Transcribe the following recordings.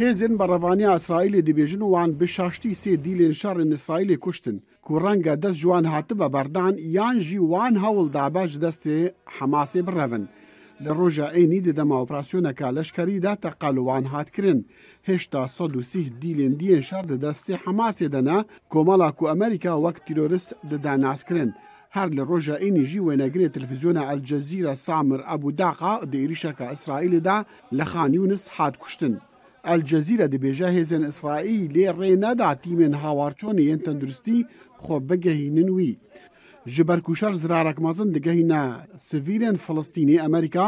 هێزن بە ڕەوانی ئاسرائیلی دەبێژن و وان بشاشتی سێ دیلێن شەڕی نسرائیلی کوشتن کوڕەنگە دەست جوان هاتە بە بەردان یانژی وان هەوڵدا باش دەستێ حەماسێ بڕەون. لە ڕۆژە عینی دەدەما ئۆپراسسیۆنەکە لەشکەریدا تەقالوان هاتکرن هێشتا 1970 دیلێن دیێن شار دەدەستی حەماسێ دەنا کۆمەڵاک و ئەمریکا وەک تیرۆریست دەدا ناسکرن. هەر لە ڕۆژە ئینیژی وێنەگرێت تللفزیۆنە ئەلجەزیرە سامر ئەبوداقا دەیریشەکە ئیسرائیلدا لە خانیونس هاتکوشتن. ئەلجەزیرە دەبێژە هێزن ئیسرائیل لێ ڕێ ناداتی من هاوارچۆنی ئێن تەندروستی خۆ بگەهینن وی. ji berkûşer zirarek mazin digehîne sivîrên Filistînê Amerîka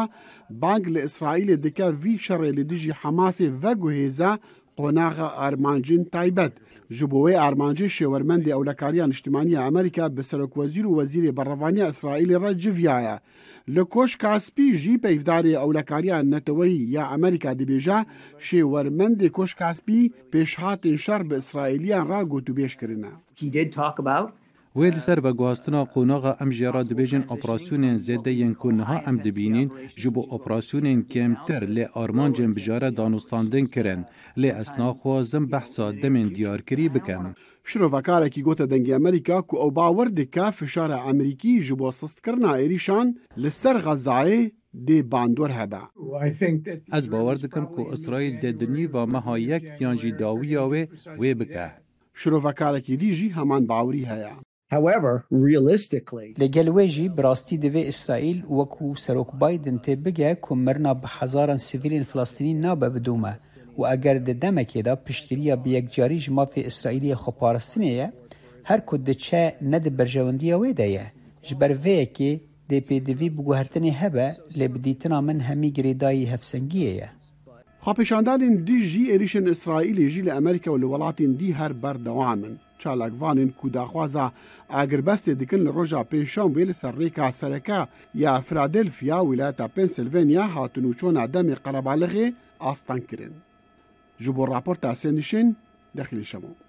bang li İsraîlê dike vî şerê li dijî Hemasê ve guhêze قۆناغە ئارمانجین تایبەت ji bo wê armancî şêwermendê ewlekariya niştimaniya Amerîka bi serokkozîr û wezîrê berevaniya İsraîlê re civiyaye. Li koş Kaspî jî peyvdarê ewlekariya neteweyî ya Amerîka dibêje şêwermendê koş Kaspî pêşhatên şer bi İsraîliyan ra gotûbêş kirine. He did talk about وی لسر و گواستنا قوناغا ام جرا دبیجن اپراسیونین زده ین کنها ام دبینین جبو اپراسیونین کمتر لی آرمان جن بجاره دانستاندن کرن لی اسنا خوازم بحثا دمین دیار کری بکن. شرۆڤکارێکی گotە دەنگی ئەمریکا کو ئەو باوەەر دکا فشارە ئەمریکی ji بۆ سستکردنا عێریشان li ser غەزایێ دê bandor hebe. Ez bawer dikim ku Isرائیل dê di nîva meha yek yan jî dawiya wê wê bike. Şirovekarekî dî jî heman bawrî heye. However, realistically, لەگەل وێژی بڕاستی دەوێ ئیسرائیل وەکو سەرۆک بادن تێ بگە کۆمەرنا بە حەزاران سیڤیلین فلستینی نابە بدومە و ئەگەر دەدەمەکێدا پشتریە بە یەکجاری ژ مافی ئیسرائیلیە خۆپارستنەیە هەر کو دچە نەدە بەرژەوەندیە وێدەیە ji ber vêyekê DPDV bi guhertinê hebe lê bidîtina min hemî girêdayî hevsengiyê ye. Xapêşandanên dî jî êrişên İsraîlê jî li Amerîka û li welatên dî her berdewamin. چالاکوانên ku daxwaza agirbestê dikin li roja pêşanbê li ser rêka sereka ya Filadelfiya wilayeta Pensilvenya hatun û çona demê qerebalixê astan kirin. Ji bo raporta sê nişin dexilî şemon.